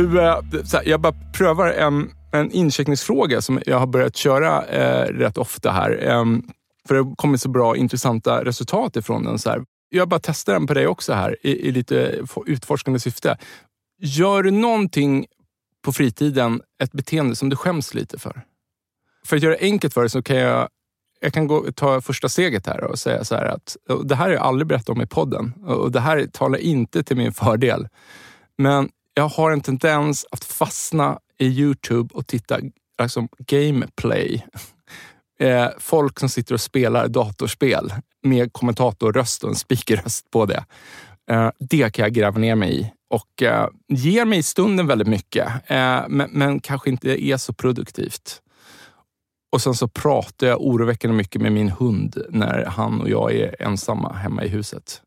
Du, eh, så här, jag bara prövar en, en incheckningsfråga som jag har börjat köra eh, rätt ofta här. Eh, för det har kommit så bra intressanta resultat ifrån den. Så här. Jag bara testar den på dig också här i, i lite utforskande syfte. Gör du någonting på fritiden, ett beteende som du skäms lite för? För att göra det enkelt för dig så kan jag jag kan gå, ta första steget här och säga så här att det här har jag aldrig berättat om i podden och det här talar inte till min fördel. Men jag har en tendens att fastna i Youtube och titta liksom, gameplay. Eh, folk som sitter och spelar datorspel med kommentatorröst och en speakerröst på det. Eh, det kan jag gräva ner mig i och eh, ger mig i stunden väldigt mycket, men, men kanske inte är så produktivt. Och sen så pratar jag oroväckande mycket med min hund när han och jag är ensamma hemma i huset.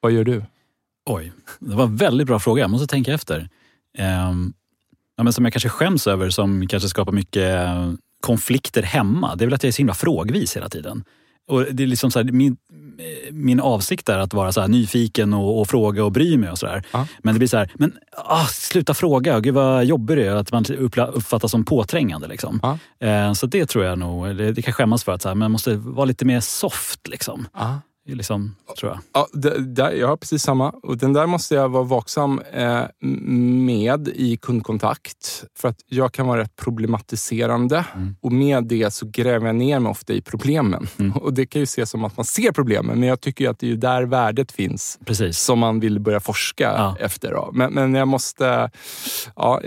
Vad gör du? Oj, det var en väldigt bra fråga. Jag måste tänka efter. Um, ja, men som jag kanske skäms över, som kanske skapar mycket konflikter hemma, det är väl att jag är så himla frågvis hela tiden. Och det är liksom så här, min, min avsikt är att vara så nyfiken och, och, fråga och bry mig och sådär. Ja. Men det blir så här, men ah, sluta fråga, gud vad jobbig du är. Att man uppfattas som påträngande. Liksom. Ja. Eh, så det tror jag nog, det, det kan skämmas för att så här, man måste vara lite mer soft. Liksom. Liksom, tror jag. Ja, där, jag har precis samma. Och den där måste jag vara vaksam eh, med i kundkontakt. För att jag kan vara rätt problematiserande. Mm. Och med det så gräver jag ner mig ofta i problemen. Mm. Och Det kan ju ses som att man ser problemen, men jag tycker att det är där värdet finns. Precis. Som man vill börja forska ja. efter. Då. Men, men jag måste ja,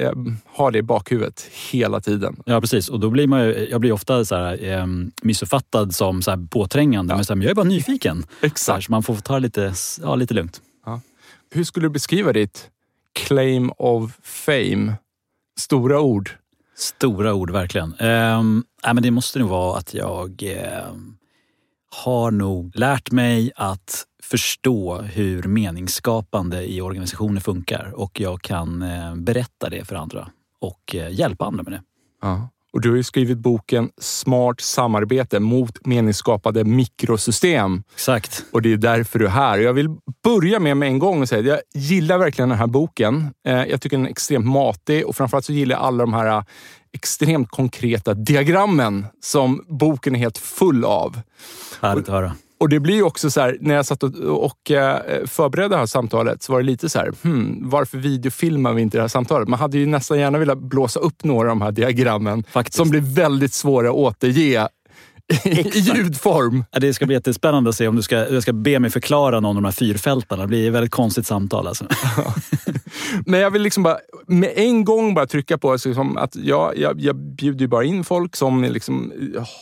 ha det i bakhuvudet hela tiden. Ja, precis. Och då blir man ju, jag blir ofta så här, eh, missuppfattad som så påträngande. Ja. Men så här, jag är bara nyfiken. Exakt. Så man får ta det lite, ja, lite lugnt. Ja. Hur skulle du beskriva ditt claim of fame? Stora ord. Stora ord, verkligen. Um, äh, men det måste nog vara att jag uh, har nog lärt mig att förstå hur meningsskapande i organisationer funkar och jag kan uh, berätta det för andra och uh, hjälpa andra med det. Ja. Och du har ju skrivit boken Smart samarbete mot meningsskapade mikrosystem. Exakt. Och det är därför du är här. Jag vill börja med med en gång och säga att jag gillar verkligen den här boken. Eh, jag tycker den är extremt matig och framförallt så gillar jag alla de här eh, extremt konkreta diagrammen som boken är helt full av. Härligt att höra. Och det blir också så här, när jag satt och, och eh, förberedde det här samtalet så var det lite så här, hmm, varför videofilmar vi inte det här samtalet? Man hade ju nästan gärna velat blåsa upp några av de här diagrammen Faktiskt. som blir väldigt svåra att återge i ljudform. Det ska bli jättespännande att se om du ska, du ska be mig förklara någon av de här fyrfältarna. Det blir ett väldigt konstigt samtal. Alltså. Men jag vill liksom bara med en gång bara trycka på liksom att jag, jag, jag bjuder bara in folk som liksom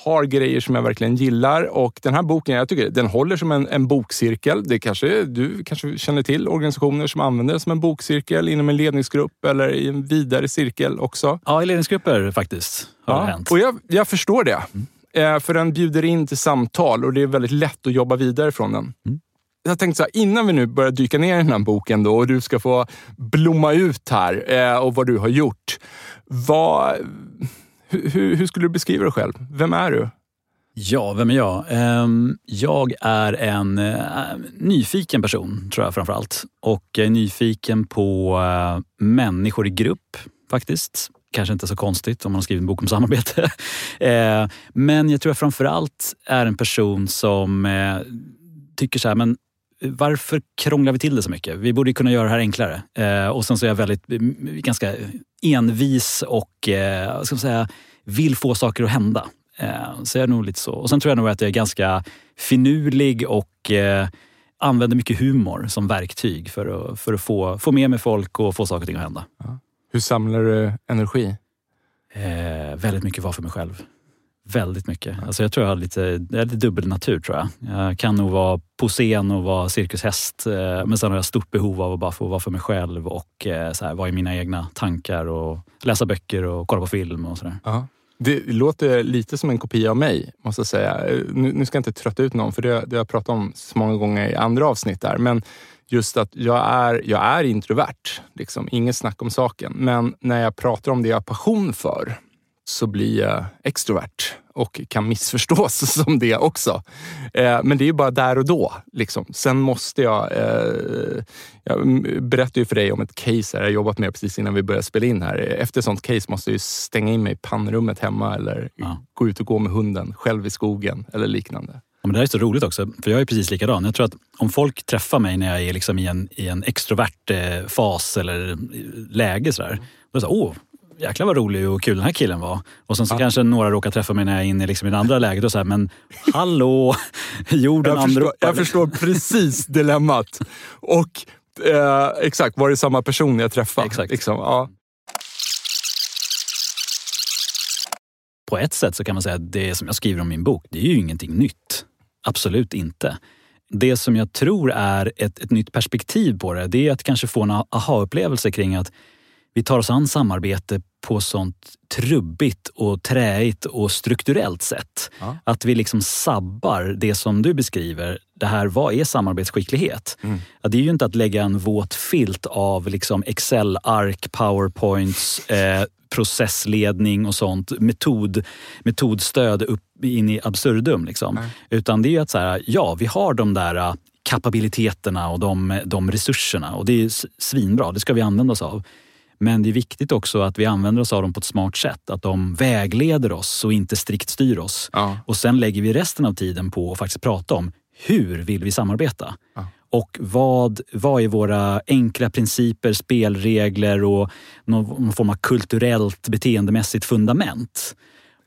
har grejer som jag verkligen gillar. Och den här boken, jag tycker den håller som en, en bokcirkel. Det kanske, du kanske känner till organisationer som använder det som en bokcirkel inom en ledningsgrupp eller i en vidare cirkel också. Ja, i ledningsgrupper faktiskt har ja, det hänt. Och jag, jag förstår det. Mm. Eh, för den bjuder in till samtal och det är väldigt lätt att jobba vidare från den. Mm. jag tänkte så här, innan vi nu börjar dyka ner i den här boken då, och du ska få blomma ut här eh, och vad du har gjort. Vad, hur, hur skulle du beskriva dig själv? Vem är du? Ja, vem är jag? Ehm, jag är en eh, nyfiken person, tror jag framför allt. Och jag är nyfiken på människor i grupp, faktiskt. Kanske inte så konstigt om man har skrivit en bok om samarbete. Eh, men jag tror jag framför allt är en person som eh, tycker så här, men varför krånglar vi till det så mycket? Vi borde kunna göra det här enklare. Eh, och sen så är jag väldigt, mm, ganska envis och ska man säga, vill få saker att hända. Så jag är nog lite så. Och sen tror jag nog att jag är ganska finurlig och använder mycket humor som verktyg för att, för att få, få med mig folk och få saker och ting att hända. Ja. Hur samlar du energi? Eh, väldigt mycket vara för mig själv. Väldigt mycket. Alltså jag tror jag har lite, jag är lite dubbelnatur tror jag. Jag kan nog vara på scen och vara cirkushäst. Eh, men sen har jag stort behov av att bara få vara för mig själv och eh, så här, vara i mina egna tankar och läsa böcker och kolla på film och sådär. Ja. Det låter lite som en kopia av mig, måste jag säga. Nu, nu ska jag inte trötta ut någon, för det, det har jag pratat om så många gånger i andra avsnitt där. Men just att jag är, jag är introvert. Liksom. Inget snack om saken. Men när jag pratar om det jag har passion för, så blir jag extrovert och kan missförstås som det också. Eh, men det är ju bara där och då. Liksom. Sen måste jag... Eh, jag berättade ju för dig om ett case här jag jobbat med precis innan vi började spela in här. Efter ett sånt case måste jag stänga in mig i pannrummet hemma eller ja. gå ut och gå med hunden själv i skogen eller liknande. Men det här är så roligt också, för jag är precis likadan. Jag tror att om folk träffar mig när jag är liksom i, en, i en extrovert eh, fas eller läge sådär, då är det så åh, jäklar vad rolig och kul den här killen var. Och sen så ja. kanske några råkar träffa mig när jag är inne liksom i det andra läget och så här, men hallå, jorden jag förstår, jag förstår precis dilemmat. Och eh, exakt, var det samma person jag träffade? Exakt. Liksom, ja. På ett sätt så kan man säga att det som jag skriver om i min bok, det är ju ingenting nytt. Absolut inte. Det som jag tror är ett, ett nytt perspektiv på det, det är att kanske få en aha-upplevelse kring att vi tar oss an samarbete på sånt trubbigt och träigt och strukturellt sätt. Ja. Att vi liksom sabbar det som du beskriver. Det här, vad är samarbetsskicklighet? Mm. Ja, det är ju inte att lägga en våt filt av liksom Excel-ark, powerpoints, eh, processledning och sånt, metod, metodstöd upp in i absurdum. Liksom. Utan det är ju att så här, ja, vi har de där äh, kapabiliteterna och de, de resurserna och det är svinbra, det ska vi använda oss av. Men det är viktigt också att vi använder oss av dem på ett smart sätt. Att de vägleder oss och inte strikt styr oss. Ja. Och sen lägger vi resten av tiden på att faktiskt prata om hur vill vi samarbeta? Ja. Och vad, vad är våra enkla principer, spelregler och någon form av kulturellt beteendemässigt fundament?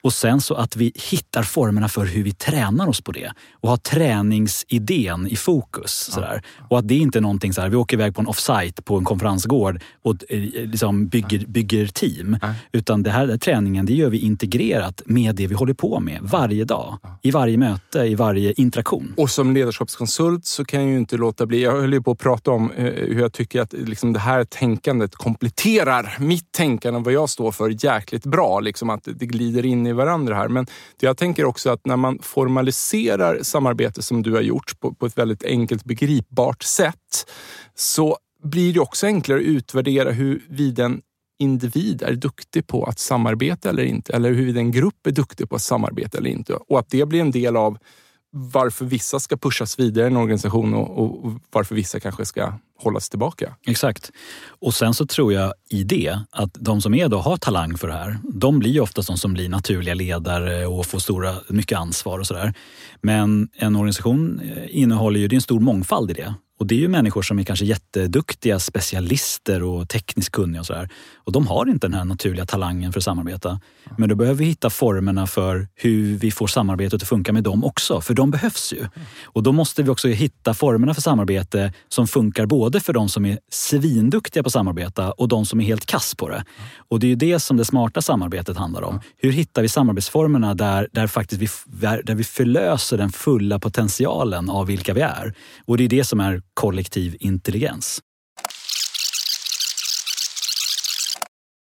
Och sen så att vi hittar formerna för hur vi tränar oss på det och har träningsidén i fokus. Sådär. Och att det inte är någonting så här, vi åker iväg på en offsite på en konferensgård och eh, liksom bygger, bygger team. Utan det här den träningen, det gör vi integrerat med det vi håller på med varje dag. I varje möte, i varje interaktion. Och som ledarskapskonsult så kan jag ju inte låta bli, jag höll ju på att prata om eh, hur jag tycker att liksom det här tänkandet kompletterar mitt tänkande och vad jag står för jäkligt bra. Liksom att det glider in i i varandra här. Men jag tänker också att när man formaliserar samarbete som du har gjort på, på ett väldigt enkelt begripbart sätt så blir det också enklare att utvärdera huruvida en individ är duktig på att samarbeta eller inte. Eller huruvida en grupp är duktig på att samarbeta eller inte. Och att det blir en del av varför vissa ska pushas vidare i en organisation och, och varför vissa kanske ska hållas tillbaka. Exakt. Och sen så tror jag i det att de som är då har talang för det här, de blir ju oftast de som blir naturliga ledare och får stora, mycket ansvar och sådär. Men en organisation eh, innehåller ju, det är en stor mångfald i det. Och det är ju människor som är kanske jätteduktiga specialister och tekniskt kunniga och sådär. Och de har inte den här naturliga talangen för att samarbeta. Men då behöver vi hitta formerna för hur vi får samarbetet att funka med dem också, för de behövs ju. Och då måste vi också hitta formerna för samarbete som funkar både för de som är svinduktiga på att samarbeta och de som är helt kass på det. Och det är ju det som det smarta samarbetet handlar om. Hur hittar vi samarbetsformerna där, där, faktiskt vi, där vi förlöser den fulla potentialen av vilka vi är? Och det är det som är kollektiv intelligens.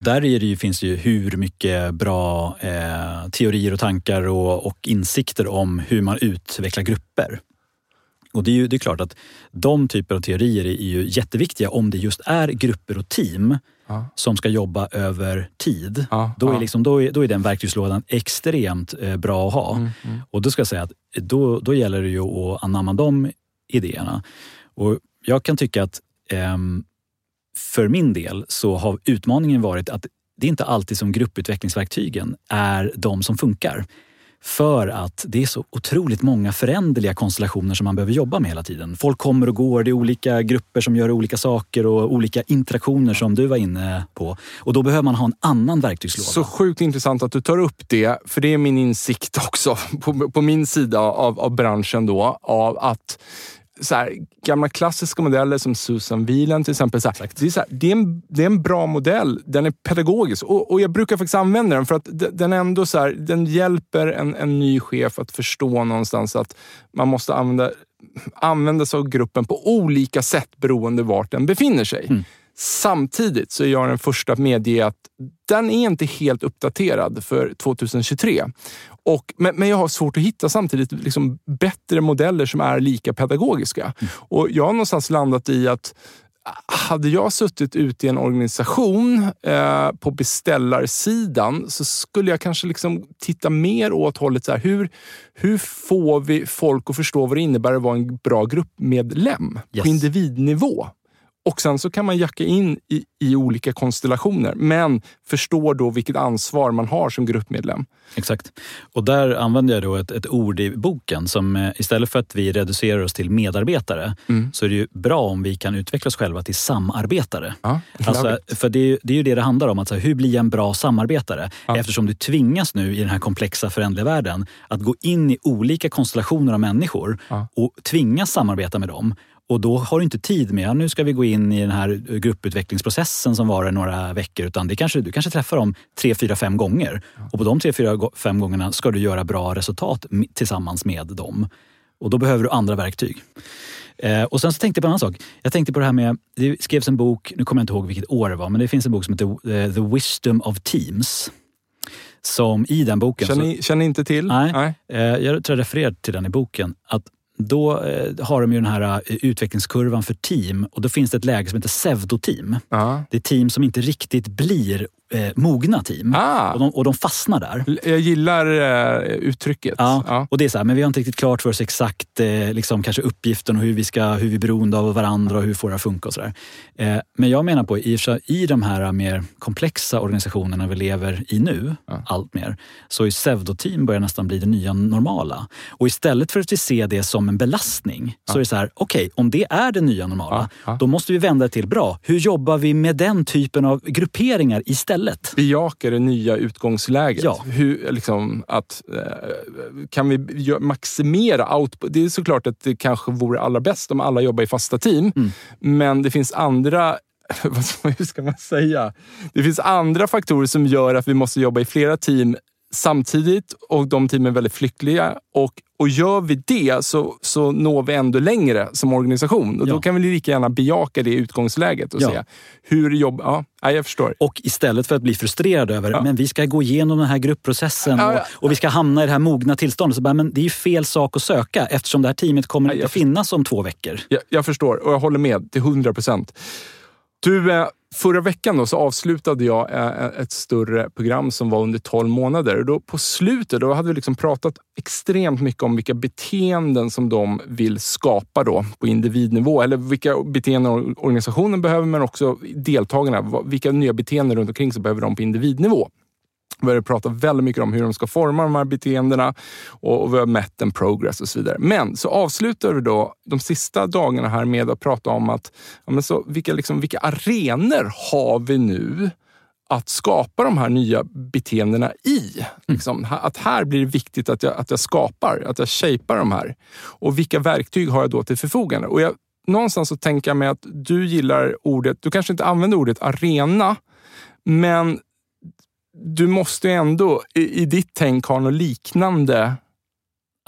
Där är det ju, finns det ju hur mycket bra eh, teorier och tankar och, och, insikter om hur man utvecklar grupper. Och det är ju det är klart att de typer av teorier är ju jätteviktiga om det just är grupper och team Ja. som ska jobba över tid. Ja, Då, är ja. liksom, då, är, då är den verktygslådan extremt eh, bra att ha. Mm, mm. Och då ska jag säga att då, då gäller det ju att anamma de idéerna. Och jag kan tycka att eh, för min del så har utmaningen varit att det är inte alltid som grupputvecklingsverktygen är de som funkar. För att det är så otroligt många föränderliga konstellationer som man behöver jobba med hela tiden. Folk kommer och går, det är olika grupper som gör olika saker och olika interaktioner som du var inne på. Och då behöver man ha en annan verktygslåda. Så sjukt intressant att du tar upp det, för det är min insikt också på, på min sida av, av branschen då, av att så här, gamla klassiska modeller som Susan Wieland till exempel. Så här, det, är så här, det, är en, det är en bra modell. Den är pedagogisk och, och jag brukar faktiskt använda den för att de- den ändå så här, den hjälper en, en ny chef att förstå någonstans att man måste använda, använda sig av gruppen på olika sätt beroende vart den befinner sig. Samtidigt så är jag den första att medge att den är inte helt uppdaterad för 2023. Och, men, men jag har svårt att hitta samtidigt liksom bättre modeller som är lika pedagogiska. Och jag har någonstans landat i att hade jag suttit ute i en organisation eh, på beställarsidan så skulle jag kanske liksom titta mer åt hållet så här, hur, hur får vi folk att förstå vad det innebär att vara en bra gruppmedlem Yes. på individnivå? Och sen så kan man jacka in i, i olika konstellationer, men förstår då vilket ansvar man har som gruppmedlem. Exakt. Och där använder jag då ett, ett ord i boken som eh, istället för att vi reducerar oss till medarbetare Mm. så är det ju bra om vi kan utveckla oss själva till samarbetare. Ja, Alltså, för det är, ju- det är ju det det handlar om. Att så här, hur blir jag en bra samarbetare? Ja. Eftersom du tvingas nu i den här komplexa föränderliga världen att gå in i olika konstellationer av människor Ja. och tvingas samarbeta med dem. Och då har du inte tid med, ja, nu ska vi gå in i den här grupputvecklingsprocessen som varar några veckor. Utan det kanske, du kanske träffar dem tre, fyra, fem gånger. Och på de tre, fyra, fem gångerna ska du göra bra resultat tillsammans med dem. Och då behöver du andra verktyg. Eh, och sen så tänkte jag på en annan sak. Jag tänkte på det här med, det skrevs en bok, nu kommer jag inte ihåg vilket år det var, men det finns en bok som heter eh, The Wisdom of Teams. Som i den boken... Känner, så- känner inte till? Nej. Eh, jag tror jag refererar till den i boken. Att då eh, har de ju den här eh, utvecklingskurvan för team och då finns det ett läge som heter pseudoteam. Ja. Det är team som inte riktigt blir eh, mogna team. Ah. Och, de, och de fastnar där. Jag gillar eh, uttrycket. Ja, Ja. och det är så här, men vi har inte riktigt klart för oss exakt eh, liksom, kanske uppgiften och hur vi, ska, hur vi är beroende av varandra och hur får det att funka och sådär. Eh, men jag menar på, i, i de här mer komplexa organisationerna vi lever i nu, Ja. allt mer, så är pseudoteam börjar nästan bli det nya normala. Och istället för att vi ser det som en belastning, så är det så här, okej, om det är det nya normala, Ja, ja. då måste vi vända det till, bra, hur jobbar vi med den typen av grupperingar istället? Bejaka det nya utgångsläget. Ja. Hur, liksom, att, eh, kan vi maximera output? Det är såklart att det kanske vore allra bäst om alla jobbar i fasta team. Mm. Men det finns andra hur ska man säga? Det finns andra faktorer som gör att vi måste jobba i flera team samtidigt och de teamen är väldigt flyktliga. Och, och gör vi det så, så når vi ändå längre som organisation. Och Ja. Då kan vi lika gärna bejaka det utgångsläget och Ja. se hur jobb... Ja, ja, jag förstår. Och istället för att bli frustrerad över Ja. men vi ska gå igenom den här gruppprocessen och, och vi ska hamna i det här mogna tillståndet. Så bara, men det är ju fel sak att söka eftersom det här teamet kommer inte finnas om två veckor. Jag, jag förstår och jag håller med till 100 procent. Du, eh, förra veckan då så avslutade jag eh, ett större program som var under 12 månader. Och då på slutet då hade vi liksom pratat extremt mycket om vilka beteenden som de vill skapa då på individnivå. Eller vilka beteenden organisationen behöver, men också deltagarna. Vilka nya beteenden runt omkring så behöver de på individnivå. Började prata väldigt mycket om hur de ska forma de här beteendena och, och vi har mätt en progress och så vidare. Men så avslutar vi då de sista dagarna här med att prata om att ja, men så, vilka, liksom, vilka arenor har vi nu att skapa de här nya beteendena i. Liksom, ha- att här blir det viktigt att jag, att jag skapar, att jag shapar de här. Och vilka verktyg har jag då till förfogande? Och jag, någonstans så tänker jag mig att du gillar ordet, du kanske inte använder ordet arena, men du måste ju ändå i, i ditt tänk ha något liknande.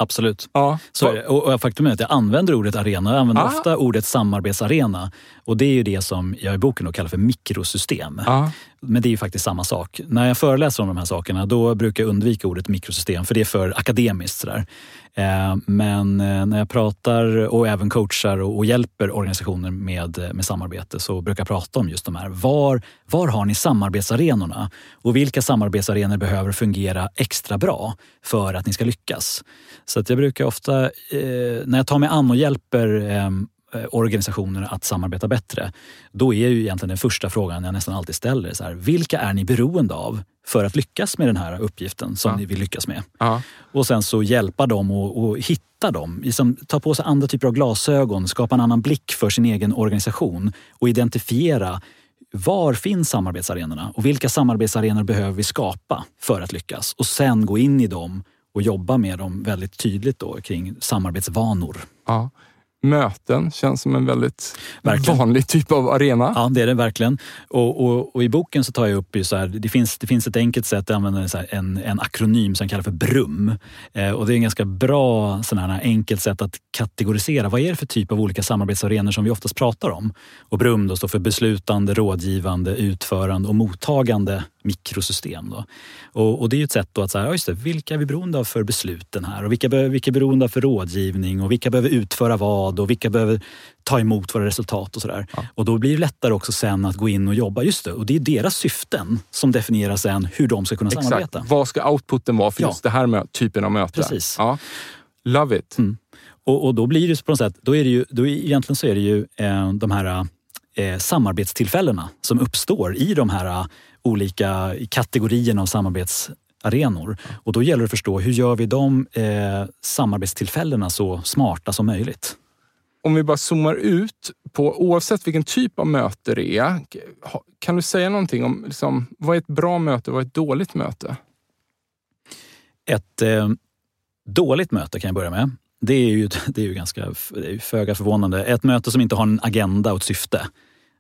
Absolut. Ja. Så. Och och faktum är att jag använder ordet arena. Jag använder Ah. ofta ordet samarbetsarena. Och det är ju det som jag i boken då kallar för mikrosystem. Ja. Men det är ju faktiskt samma sak. När jag föreläser om de här sakerna då brukar jag undvika ordet mikrosystem för det är för akademiskt. Sådär. Eh, men eh, när jag pratar och även coachar och hjälper organisationer med, med samarbete så brukar jag prata om just de här. Var, var har ni samarbetsarenorna? Och vilka samarbetsarenor behöver fungera extra bra för att ni ska lyckas? Så att jag brukar ofta, eh, när jag tar mig an och hjälper ehm, organisationerna att samarbeta bättre. Då är ju egentligen den första frågan jag nästan alltid ställer så här, vilka är ni beroende av för att lyckas med den här uppgiften som ja. ni vill lyckas med? Ja. Och sen så hjälpa dem och, och hitta dem. Liksom, ta på sig andra typer av glasögon, skapa en annan blick för sin egen organisation och identifiera var finns samarbetsarenorna och vilka samarbetsarenor behöver vi skapa för att lyckas? Och sen gå in i dem och jobba med dem väldigt tydligt då kring samarbetsvanor. Ja möten känns som en väldigt verkligen. vanlig typ av arena. Ja, det är det verkligen. Och, och, och i boken så tar jag upp, så här, det, finns, det finns ett enkelt sätt att använda en, en akronym som kallas för BRUM. Eh, och det är en ganska bra sån här, enkelt sätt att kategorisera. Vad är det för typ av olika samarbetsarenor som vi oftast pratar om? Och BRUM då står för beslutande, rådgivande, utförande och mottagande mikrosystem. Då. Och, och, det är ett sätt att säga, just det, vilka är vi beroende av för besluten här? Och vilka, vilka är beroende av för rådgivning? Och vilka behöver utföra vad? Och vilka behöver ta emot våra resultat och sådär. Ja. Och då blir det lättare också sen att gå in och jobba. Just det, och det är deras syften som definierar sen hur de ska kunna Exakt. samarbeta. Vad ska outputen vara för ja. just den här typen av möte? Precis. Ja. Love it. Mm. Och, och, då blir det på något sätt, då är det ju, då egentligen så är det ju eh, de här eh, samarbetstillfällena som uppstår i de här olika kategorierna av samarbetsarenor. Och då gäller det att förstå hur gör vi de eh, samarbetstillfällena så smarta som möjligt. Om vi bara zoomar ut på oavsett vilken typ av möte det är. Kan du säga någonting om liksom, vad är ett bra möte och vad är ett dåligt möte? Ett eh, dåligt möte kan jag börja med. Det är ju, det är ju ganska det är föga förvånande. Ett möte som inte har en agenda och ett syfte.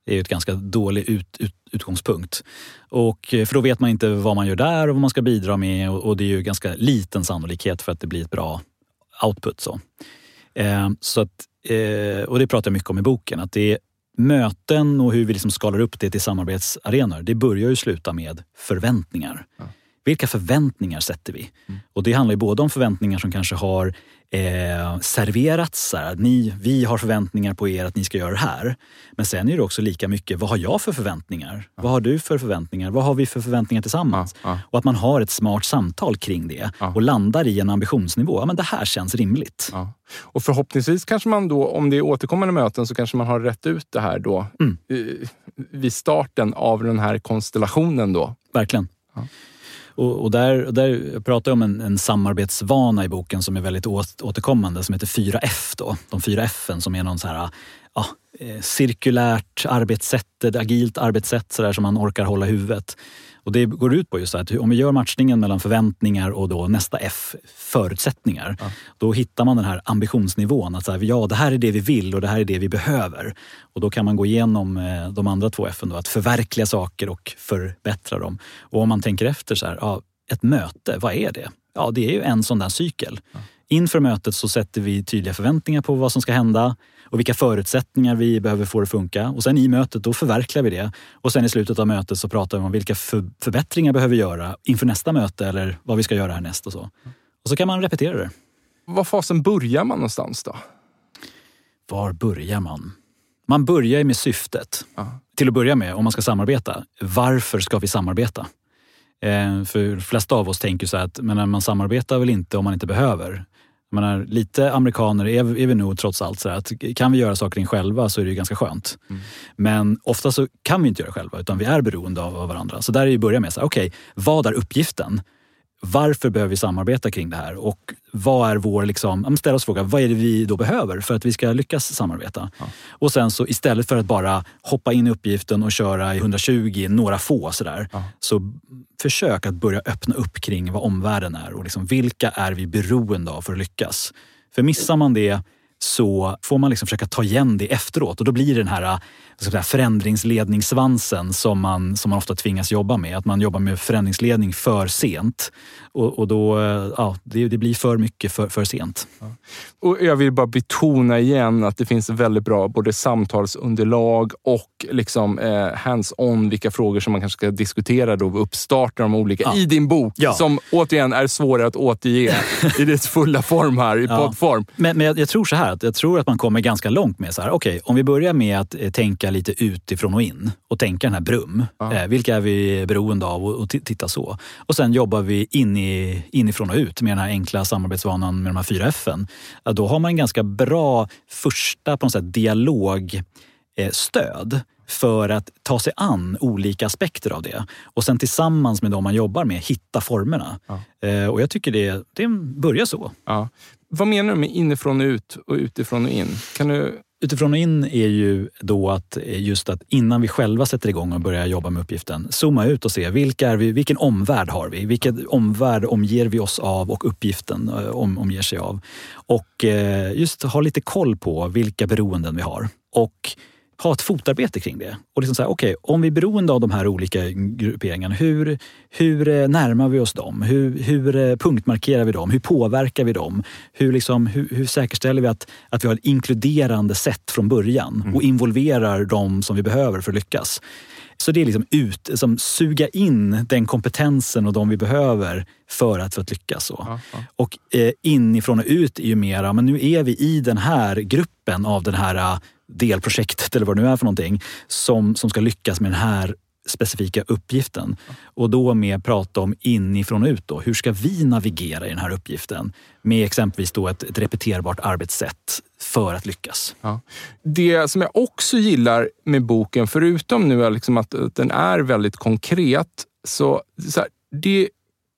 Är ett ganska dålig ut, ut, utgångspunkt. Och, eh, för då vet man inte vad man gör där och vad man ska bidra med och, och det är ju ganska liten sannolikhet för att det blir ett bra output. Så. Eh, så att, eh, och det pratar jag mycket om i boken. Att det är möten och hur vi liksom skalar upp det till samarbetsarenor. Det börjar ju sluta med förväntningar. Ja. Vilka förväntningar sätter vi? Mm. Och det handlar ju både om förväntningar som kanske har eh, serverats. Så här, ni, vi har förväntningar på er att ni ska göra det här. Men sen är det också lika mycket, vad har jag för förväntningar? Ja. Vad har du för förväntningar? Vad har vi för förväntningar tillsammans? Ja, ja. Och att man har ett smart samtal kring det och landar i en ambitionsnivå. Ja, men det här känns rimligt. Och förhoppningsvis kanske man då, om det är återkommande möten, så kanske man har rätt ut det här då mm. vid starten av den här konstellationen. då. Verkligen. Och, och där, där pratar jag om en, en, samarbetsvana i boken som är väldigt återkommande som heter 4F. Då. De fyra F som är någon så här, ja, eh, cirkulärt arbetssätt, ett agilt arbetssätt så där, som man orkar hålla i huvudet. Och det går ut på just att om vi gör matchningen mellan förväntningar och då nästa F, förutsättningar. Ja. Då hittar man den här ambitionsnivån. Att så här, ja, det här är det vi vill och det här är det vi behöver. Och då kan man gå igenom eh, de andra två F, då, att förverkliga saker och förbättra dem. Och om man tänker efter, så här, ja, ett möte, vad är det? Ja, det är ju en sån där cykel. Ja. Inför mötet så sätter vi tydliga förväntningar på vad som ska hända och vilka förutsättningar vi behöver få det att funka. Och sen i mötet då förverkligar vi det. Och sen i slutet av mötet så pratar vi om vilka för, förbättringar behöver vi göra inför nästa möte eller vad vi ska göra härnäst och så. Och så kan man repetera det. Var fasen börjar man någonstans då? Var börjar man? Man börjar med syftet. Aha. Till att börja med, om man ska samarbeta. Varför ska vi samarbeta? Eh, för de flesta av oss tänker så här att men man samarbetar väl inte om man inte behöver. Jag menar, lite amerikaner är, är vi nog trots allt. Så att kan vi göra saker själva så är det ju ganska skönt. Mm. Men ofta så kan vi inte göra själva utan vi är beroende av, av varandra. Så där är det börja med, okej, okay, vad är uppgiften? Varför behöver vi samarbeta kring det här? Och vad är vår, liksom, ställa oss frågan, vad är det vi då behöver för att vi ska lyckas samarbeta? Ja. Och sen så istället för att bara hoppa in i uppgiften och köra i 120, några få sådär, ja. så försök att börja öppna upp kring vad omvärlden är och liksom, vilka är vi beroende av för att lyckas? För missar man det så får man liksom försöka ta igen det efteråt och då blir det den här säga, förändringsledningssvansen som man, som man ofta tvingas jobba med. Att man jobbar med förändringsledning för sent. Och, och då, ja, det, det, blir för mycket för, för sent. Ja. Och jag vill bara betona igen att det finns väldigt bra både samtalsunderlag och liksom, eh, hands-on vilka frågor som man kanske ska diskutera då vid uppstarten av olika ja. i din bok. Som återigen är svårare att återge i dess fulla form här, i poddform. Men, men jag, jag, tror så här, att jag tror att man kommer ganska långt med så här, okej, okay, om vi börjar med att eh, tänka lite utifrån och in och tänka den här brum. Eh, vilka är vi beroende av och, och titta så. Och sen jobbar vi in i, inifrån och ut med den här enkla samarbetsvanan med de här fyra F. Då har man en ganska bra första på något sätt, dialogstöd eh, för att ta sig an olika aspekter av det. Och sen tillsammans med de man jobbar med hitta formerna. Ja. Eh, och jag tycker det, det börjar så. Ja. Vad menar du med inifrån och ut och utifrån och in? Kan du Utifrån och in är ju då att eh, just att innan vi själva sätter igång och börjar jobba med uppgiften, zooma ut och se vilka är vi, vilken omvärld har vi? Vilken omvärld omger vi oss av och uppgiften eh, om, omger sig av? Och eh, just ha lite koll på vilka beroenden vi har. Och ha ett fotarbete kring det. Och liksom säga, okej, okay, om vi är beroende av de här olika grupperingarna, hur, hur eh, närmar vi oss dem? Hur, hur eh, punktmarkerar vi dem? Hur påverkar vi dem? Hur, liksom, hur, hur säkerställer vi att, att vi har ett inkluderande sätt från början mm. och involverar dem som vi behöver för att lyckas? Så det är liksom ut, liksom suga in den kompetensen och de vi behöver för att, för att lyckas. Så. Ja, ja. Och eh, inifrån och ut är ju mera, men nu är vi i den här gruppen av den här delprojektet eller vad det nu är för någonting som, som ska lyckas med den här specifika uppgiften. Och då med prata om inifrån och ut. Då. Hur ska vi navigera i den här uppgiften med exempelvis då ett, ett repeterbart arbetssätt för att lyckas. Ja. Det som jag också gillar med boken, förutom nu liksom att, att den är väldigt konkret, så, så här, det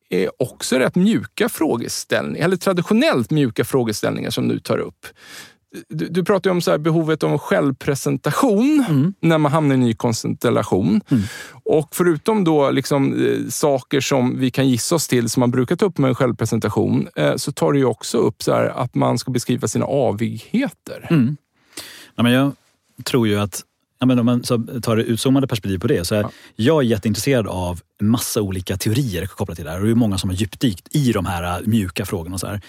är också rätt mjuka frågeställningar, eller traditionellt mjuka frågeställningar som du tar upp. Du, du pratar om så behovet av självpresentation mm. när man hamnar i en ny konstellation. Mm. Och förutom då liksom, eh, saker som vi kan gissa oss till som man brukar ta upp med en självpresentation, eh, så tar du också upp så att man ska beskriva sina avigheter. Mm. Ja, men jag tror ju att Ja, men om man tar det utzoomade perspektiv på det. Så är ja. Jag är jätteintresserad av massa olika teorier kopplat till det här. Och det är många som har djupdykt i de här äh, mjuka frågorna. Och så här.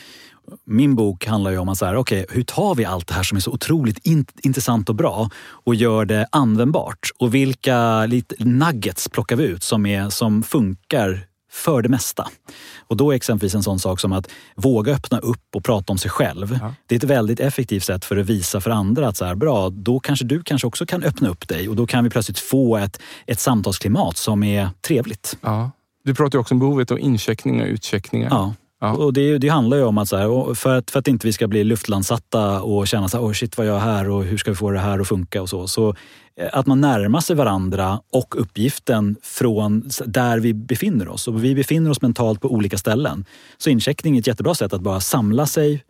Min bok handlar ju om att så här, okay, hur tar vi allt det här som är så otroligt in intressant och bra och gör det användbart? Och vilka lite nuggets plockar vi ut som, är, som funkar för det mesta. Och då är exempelvis en sån sak som att våga öppna upp och prata om sig själv. Ja. Det är ett väldigt effektivt sätt för att visa för andra att så här, bra, då kanske du kanske också kan öppna upp dig och då kan vi plötsligt få ett, ett samtalsklimat som är trevligt. Ja. Du pratar också om behovet av incheckningar och utcheckningar. Ja. Ja. Och det, det, handlar ju om att, så här, för att för att inte vi ska bli luftlandsatta och känna så här, oh shit vad jag är här och hur ska vi få det här att funka och så. Så eh, att man närmar sig varandra och uppgiften från där vi befinner oss. Och vi befinner oss mentalt på olika ställen. Så incheckning är ett jättebra sätt att bara samla sig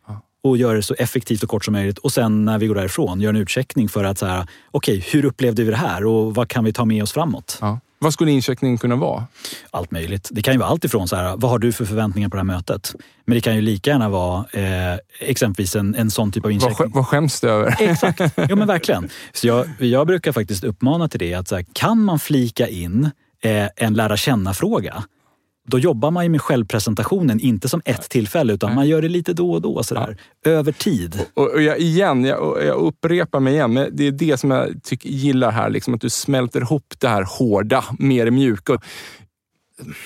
och göra det så effektivt och kort som möjligt. Och sen när vi går därifrån, göra en utcheckning för att, okej, okay, hur upplevde vi det här och vad kan vi ta med oss framåt? Ja. Vad skulle incheckningen kunna vara? Allt möjligt. Det kan ju vara allt ifrån så här, vad har du för förväntningar på det här mötet? Men det kan ju lika gärna vara eh, exempelvis en, en sån typ av incheckning. Vad, vad skäms du över? Exakt, ja men verkligen. Så jag, jag brukar faktiskt uppmana till det att så här, kan man flika in eh, en lära känna-fråga då jobbar man ju med självpresentationen, inte som ett tillfälle, utan man gör det lite då och då, sådär, ja. över tid. Och, och jag, igen, jag, jag, upprepar mig igen, men det är det som jag tycker, gillar här, liksom, att du smälter ihop det här hårda med det mjuka.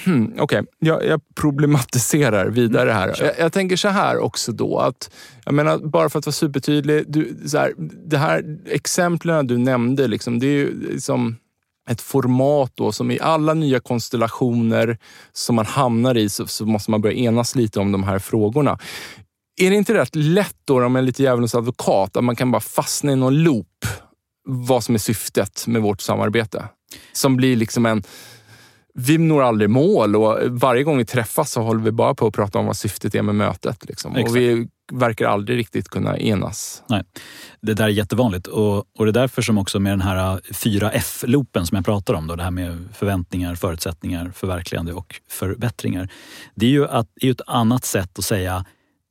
Hmm, Okej, okay. jag, jag, problematiserar vidare här. Jag, jag, tänker så här också då, att jag menar, bara för att vara supertydlig, du, så här, det här exemplen du nämnde, liksom, det är ju liksom ett format då som i alla nya konstellationer som man hamnar i så, så, måste man börja enas lite om de här frågorna. Är det inte rätt lätt då, om man är lite djävulens advokat, att man kan bara fastna i någon loop vad som är syftet med vårt samarbete? Som blir liksom en vi når aldrig mål och varje gång vi träffas så håller vi bara på att prata om vad syftet är med mötet. Liksom. Och vi verkar aldrig riktigt kunna enas. Nej, Det där är jättevanligt och, och det är därför som också med den här äh, 4F-loopen som jag pratar om, då, det här med förväntningar, förutsättningar, förverkligande och förbättringar. Det är ju att, är ett annat sätt att säga,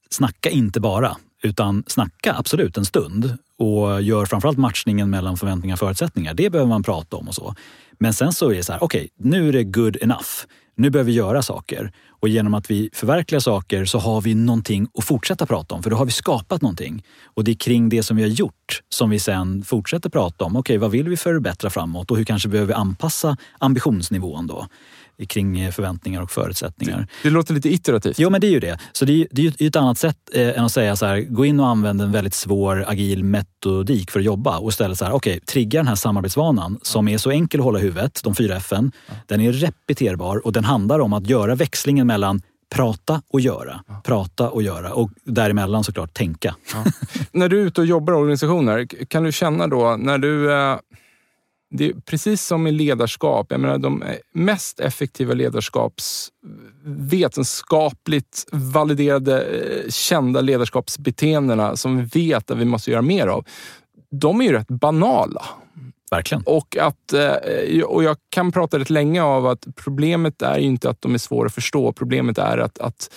snacka inte bara Utan snacka absolut en stund och gör framförallt matchningen mellan förväntningar och förutsättningar. Det behöver man prata om och så. Men sen så är det så här, okej, okay, nu är det good enough. Nu behöver vi göra saker. Och genom att vi förverkligar saker så har vi någonting att fortsätta prata om. För då har vi skapat någonting. Och det är kring det som vi har gjort som vi sen fortsätter prata om. Okej, okay, vad vill vi förbättra framåt och hur kanske behöver vi anpassa ambitionsnivån då? kring förväntningar och förutsättningar. Det, det låter lite iterativt. Jo, men det är ju det. Så det är, det är ett annat sätt eh, än att säga så här, gå in och använd en väldigt svår agil metodik för att jobba och istället så här, okej, okay, trigga den här samarbetsvanan som är så enkel att hålla i huvudet, de fyra F. Ja. Den är repeterbar och den handlar om att göra växlingen mellan prata och göra. Ja. Prata och göra och däremellan såklart tänka. Ja. när du är ute och jobbar i organisationer, kan du känna då när du eh det är precis som i ledarskap. Jag menar, de mest effektiva ledarskaps vetenskapligt validerade, eh, kända ledarskapsbeteendena som vi vet att vi måste göra mer av. De är ju rätt banala. Verkligen. Och, att, eh, och jag kan prata rätt länge av att problemet är inte att de är svåra att förstå. Problemet är att, att,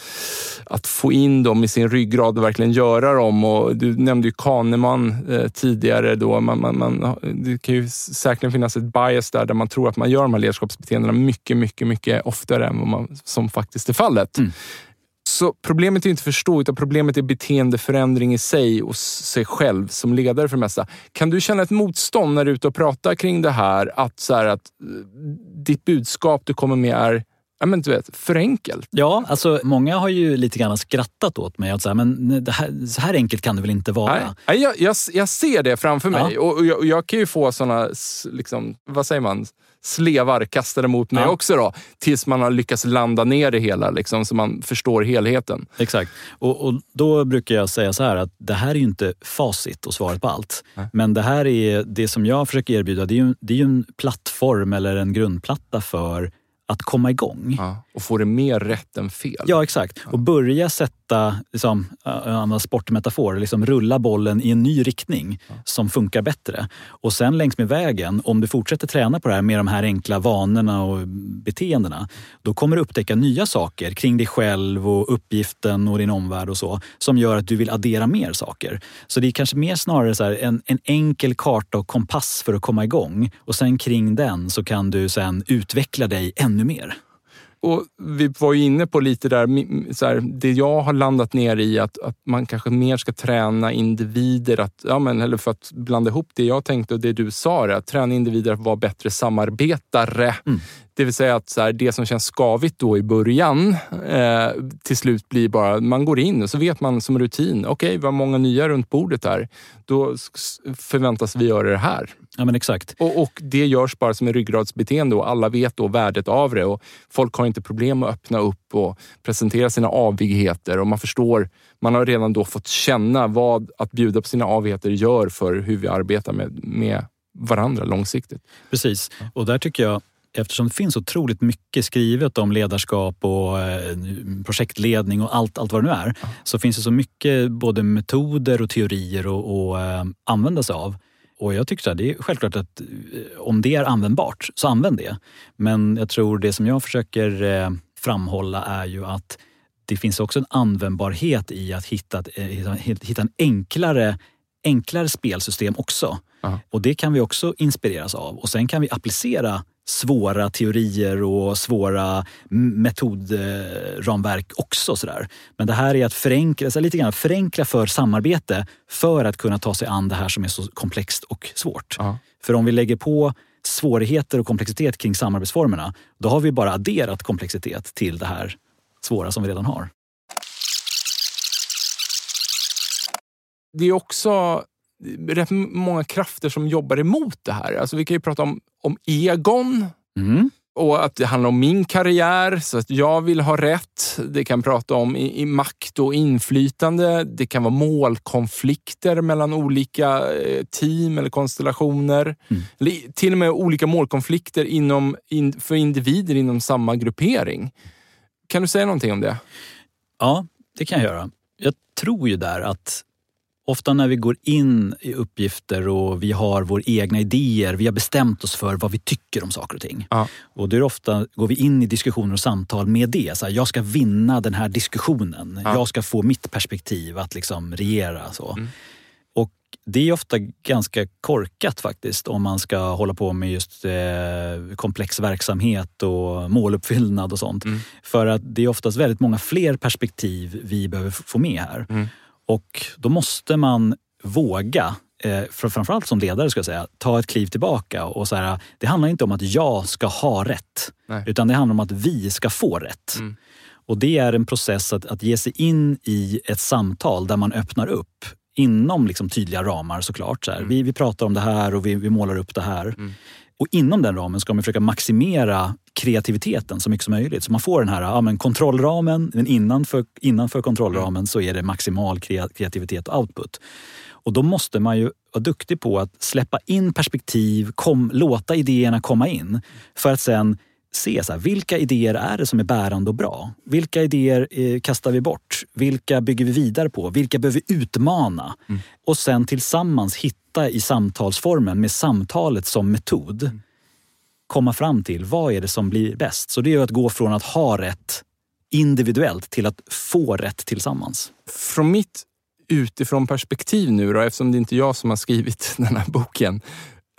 att få in dem i sin ryggrad och verkligen göra dem. Och du nämnde ju Kahneman eh, tidigare. Då. Man, man, man, det kan ju säkert finnas ett bias där, där man tror att man gör de här ledarskapsbeteendena mycket, mycket, mycket oftare än vad man, som faktiskt är fallet. Mm. Så problemet är inte förstå, utan problemet är beteendeförändring i sig och sig själv som ledare för det mesta. Kan du känna ett motstånd när du är ute och pratar kring det här? Att, så här, att eh, ditt budskap du kommer med är ja, men du vet, för enkelt. Ja, alltså många har ju lite grann skrattat åt mig. Att så här, men det här, så här enkelt kan det väl inte vara? Nej, jag, jag, jag ser det framför mig ja. och, och, jag, och, jag, kan ju få såna, liksom, vad säger man, slevar kastade mot mig ja. också. Då, tills man har lyckats landa ner det hela, liksom, så man förstår helheten. Exakt. Och, och Då brukar jag säga så här att det här är ju inte facit och svaret på allt. Nej. Men det här är det som jag försöker erbjuda. Det är ju, det är ju en plattform eller en grundplatta för att komma igång. Ja, och få det mer rätt än fel. Ja, exakt. Och börja sätta, liksom, använda sportmetafor, liksom rulla bollen i en ny riktning ja. som funkar bättre. Och sen längs med vägen, om du fortsätter träna på det här med de här enkla vanorna och beteendena, då kommer du upptäcka nya saker kring dig själv och uppgiften och din omvärld och så, som gör att du vill addera mer saker. Så det är kanske mer snarare så en, en enkel karta och kompass för att komma igång. Och sen kring den så kan du sen utveckla dig ännu ännu mer. Och vi var ju inne på lite där, så här, det jag har landat ner i att, att man kanske mer ska träna individer, att, ja, men, eller för att blanda ihop det jag tänkte och det du sa, att träna individer att vara bättre samarbetare. Mm. Det vill säga att så här, det som känns skavigt då i början eh, till slut blir bara, man går in och så vet man som rutin, okej, okay, har många nya runt bordet här. Då förväntas vi göra det här. Ja, men exakt. Och, och det görs bara som en ryggradsbeteende och alla vet då värdet av det. Och folk har inte problem att öppna upp och presentera sina avigheter och man förstår, man har redan då fått känna vad att bjuda på sina avigheter gör för hur vi arbetar med, med varandra långsiktigt. Precis, och där tycker jag eftersom det finns otroligt mycket skrivet om ledarskap och eh, projektledning och allt, allt vad det nu är, så finns det så mycket både metoder och teorier att äh, använda sig av. Och jag tycker att det är självklart att eh, om det är användbart, så använd det. Men jag tror det som jag försöker äh, framhålla är ju att det finns också en användbarhet i att hitta, hitta en enklare, enklare spelsystem också. Aha. Och det kan vi också inspireras av. Och sen kan vi applicera svåra teorier och svåra metodramverk också. Sådär. Men det här är att förenkla, så lite grann, förenkla för samarbete för att kunna ta sig an det här som är så komplext och svårt. Ja. För om vi lägger på svårigheter och komplexitet kring samarbetsformerna, då har vi bara adderat komplexitet till det här svåra som vi redan har. Det är också rätt många krafter som jobbar emot det här. Alltså vi kan ju prata om, om egon. Mm. Och att det handlar om min karriär, så att jag vill ha rätt. Det kan prata om i, i makt och inflytande. Det kan vara målkonflikter mellan olika eh, team eller konstellationer. Mm. Eller till och med olika målkonflikter inom, in, för individer inom samma gruppering. Kan du säga någonting om det? Ja, det kan jag göra. Jag tror ju där att ofta när vi går in i uppgifter och vi har våra egna idéer, vi har bestämt oss för vad vi tycker om saker och ting. Ja. Och då är ofta, går vi in i diskussioner och samtal med det. Så här, jag ska vinna den här diskussionen. Ja. Jag ska få mitt perspektiv att liksom regera. Så. Och det är ofta ganska korkat faktiskt om man ska hålla på med just eh, komplex verksamhet och måluppfyllnad och sånt. För att det är oftast väldigt många fler perspektiv vi behöver få med här. Och då måste man våga, eh, för framförallt som ledare ska jag säga, ta ett kliv tillbaka och så här, det handlar inte om att jag ska ha rätt. Nej. Utan det handlar om att vi ska få rätt. Mm. Och det är en process att, att ge sig in i ett samtal där man öppnar upp inom liksom tydliga ramar såklart. Så här. Vi, vi pratar om det här och vi, vi målar upp det här. Och inom den ramen ska man försöka maximera kreativiteten så mycket som möjligt. Så man får den här ja, men kontrollramen, men innanför, innanför kontrollramen så är det maximal krea- kreativitet och output. Och då måste man ju vara duktig på att släppa in perspektiv, kom, låta idéerna komma in. För att sen se så här, vilka idéer är det som är bärande och bra? Vilka idéer eh, kastar vi bort? Vilka bygger vi vidare på? Vilka behöver vi utmana? Och sen tillsammans hitta i samtalsformen med samtalet som metod komma fram till vad är det som blir bäst. Så det är att gå från att ha rätt individuellt till att få rätt tillsammans. Från mitt utifrån perspektiv nu då, eftersom det inte är jag som har skrivit den här boken,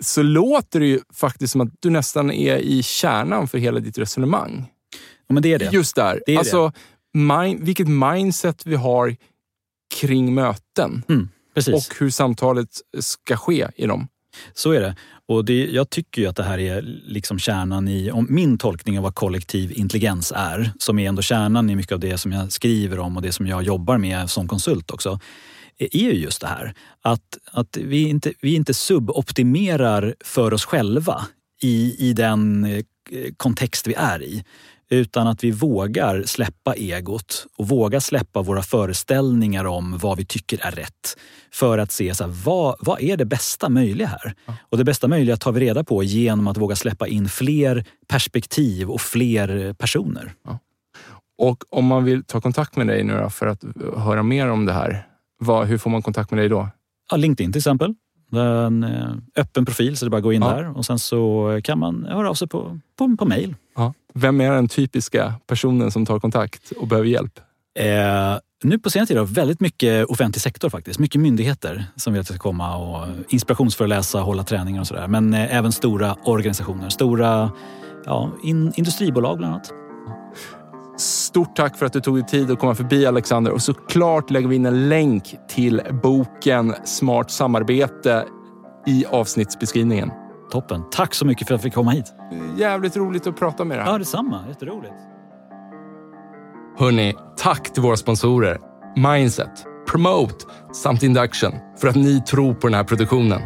så låter det ju faktiskt som att du nästan är i kärnan för hela ditt resonemang. Ja, men det är det. Just där. Det är alltså, Mind, vilket mindset vi har kring möten Mm, precis. och hur samtalet ska ske i dem. Så är det. Och det, jag tycker ju att det här är liksom kärnan i om min tolkning av vad kollektiv intelligens är, som är ändå kärnan i mycket av det som jag skriver om och det som jag jobbar med som konsult också, är ju just det här. Att, att vi, inte, vi inte suboptimerar för oss själva i, i den eh, kontext vi är i. Utan att vi vågar släppa egot och vågar släppa våra föreställningar om vad vi tycker är rätt. För att se så här, vad, vad är det bästa möjliga här? Och det bästa möjliga tar vi reda på genom att våga släppa in fler perspektiv och fler personer. Och om man vill ta kontakt med dig nu för att höra mer om det här, vad, hur får man kontakt med dig då? Ja, LinkedIn till exempel. Det är en eh, öppen profil så det är bara att gå in Ja. där och sen så kan man höra av sig på, på, på mail. Ja. Vem är den typiska personen som tar kontakt och behöver hjälp? Eh, nu på senare tid har väldigt mycket offentlig sektor faktiskt. Mycket myndigheter som vill att jag ska komma och inspirationsföreläsa, hålla träningar och sådär. Men eh, även stora organisationer. Stora ja, in, industribolag bland annat. Stort tack för att du tog dig tid att komma förbi Alexander och såklart lägger vi in en länk till boken Smart samarbete i avsnittsbeskrivningen. Toppen. Tack så mycket för att jag fick komma hit. Jävligt roligt att prata med dig. Ja, detsamma. Jätteroligt. Hörni, tack till våra sponsorer Mindset, Promote samt Induction för att ni tror på den här produktionen.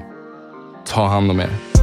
Ta hand om er.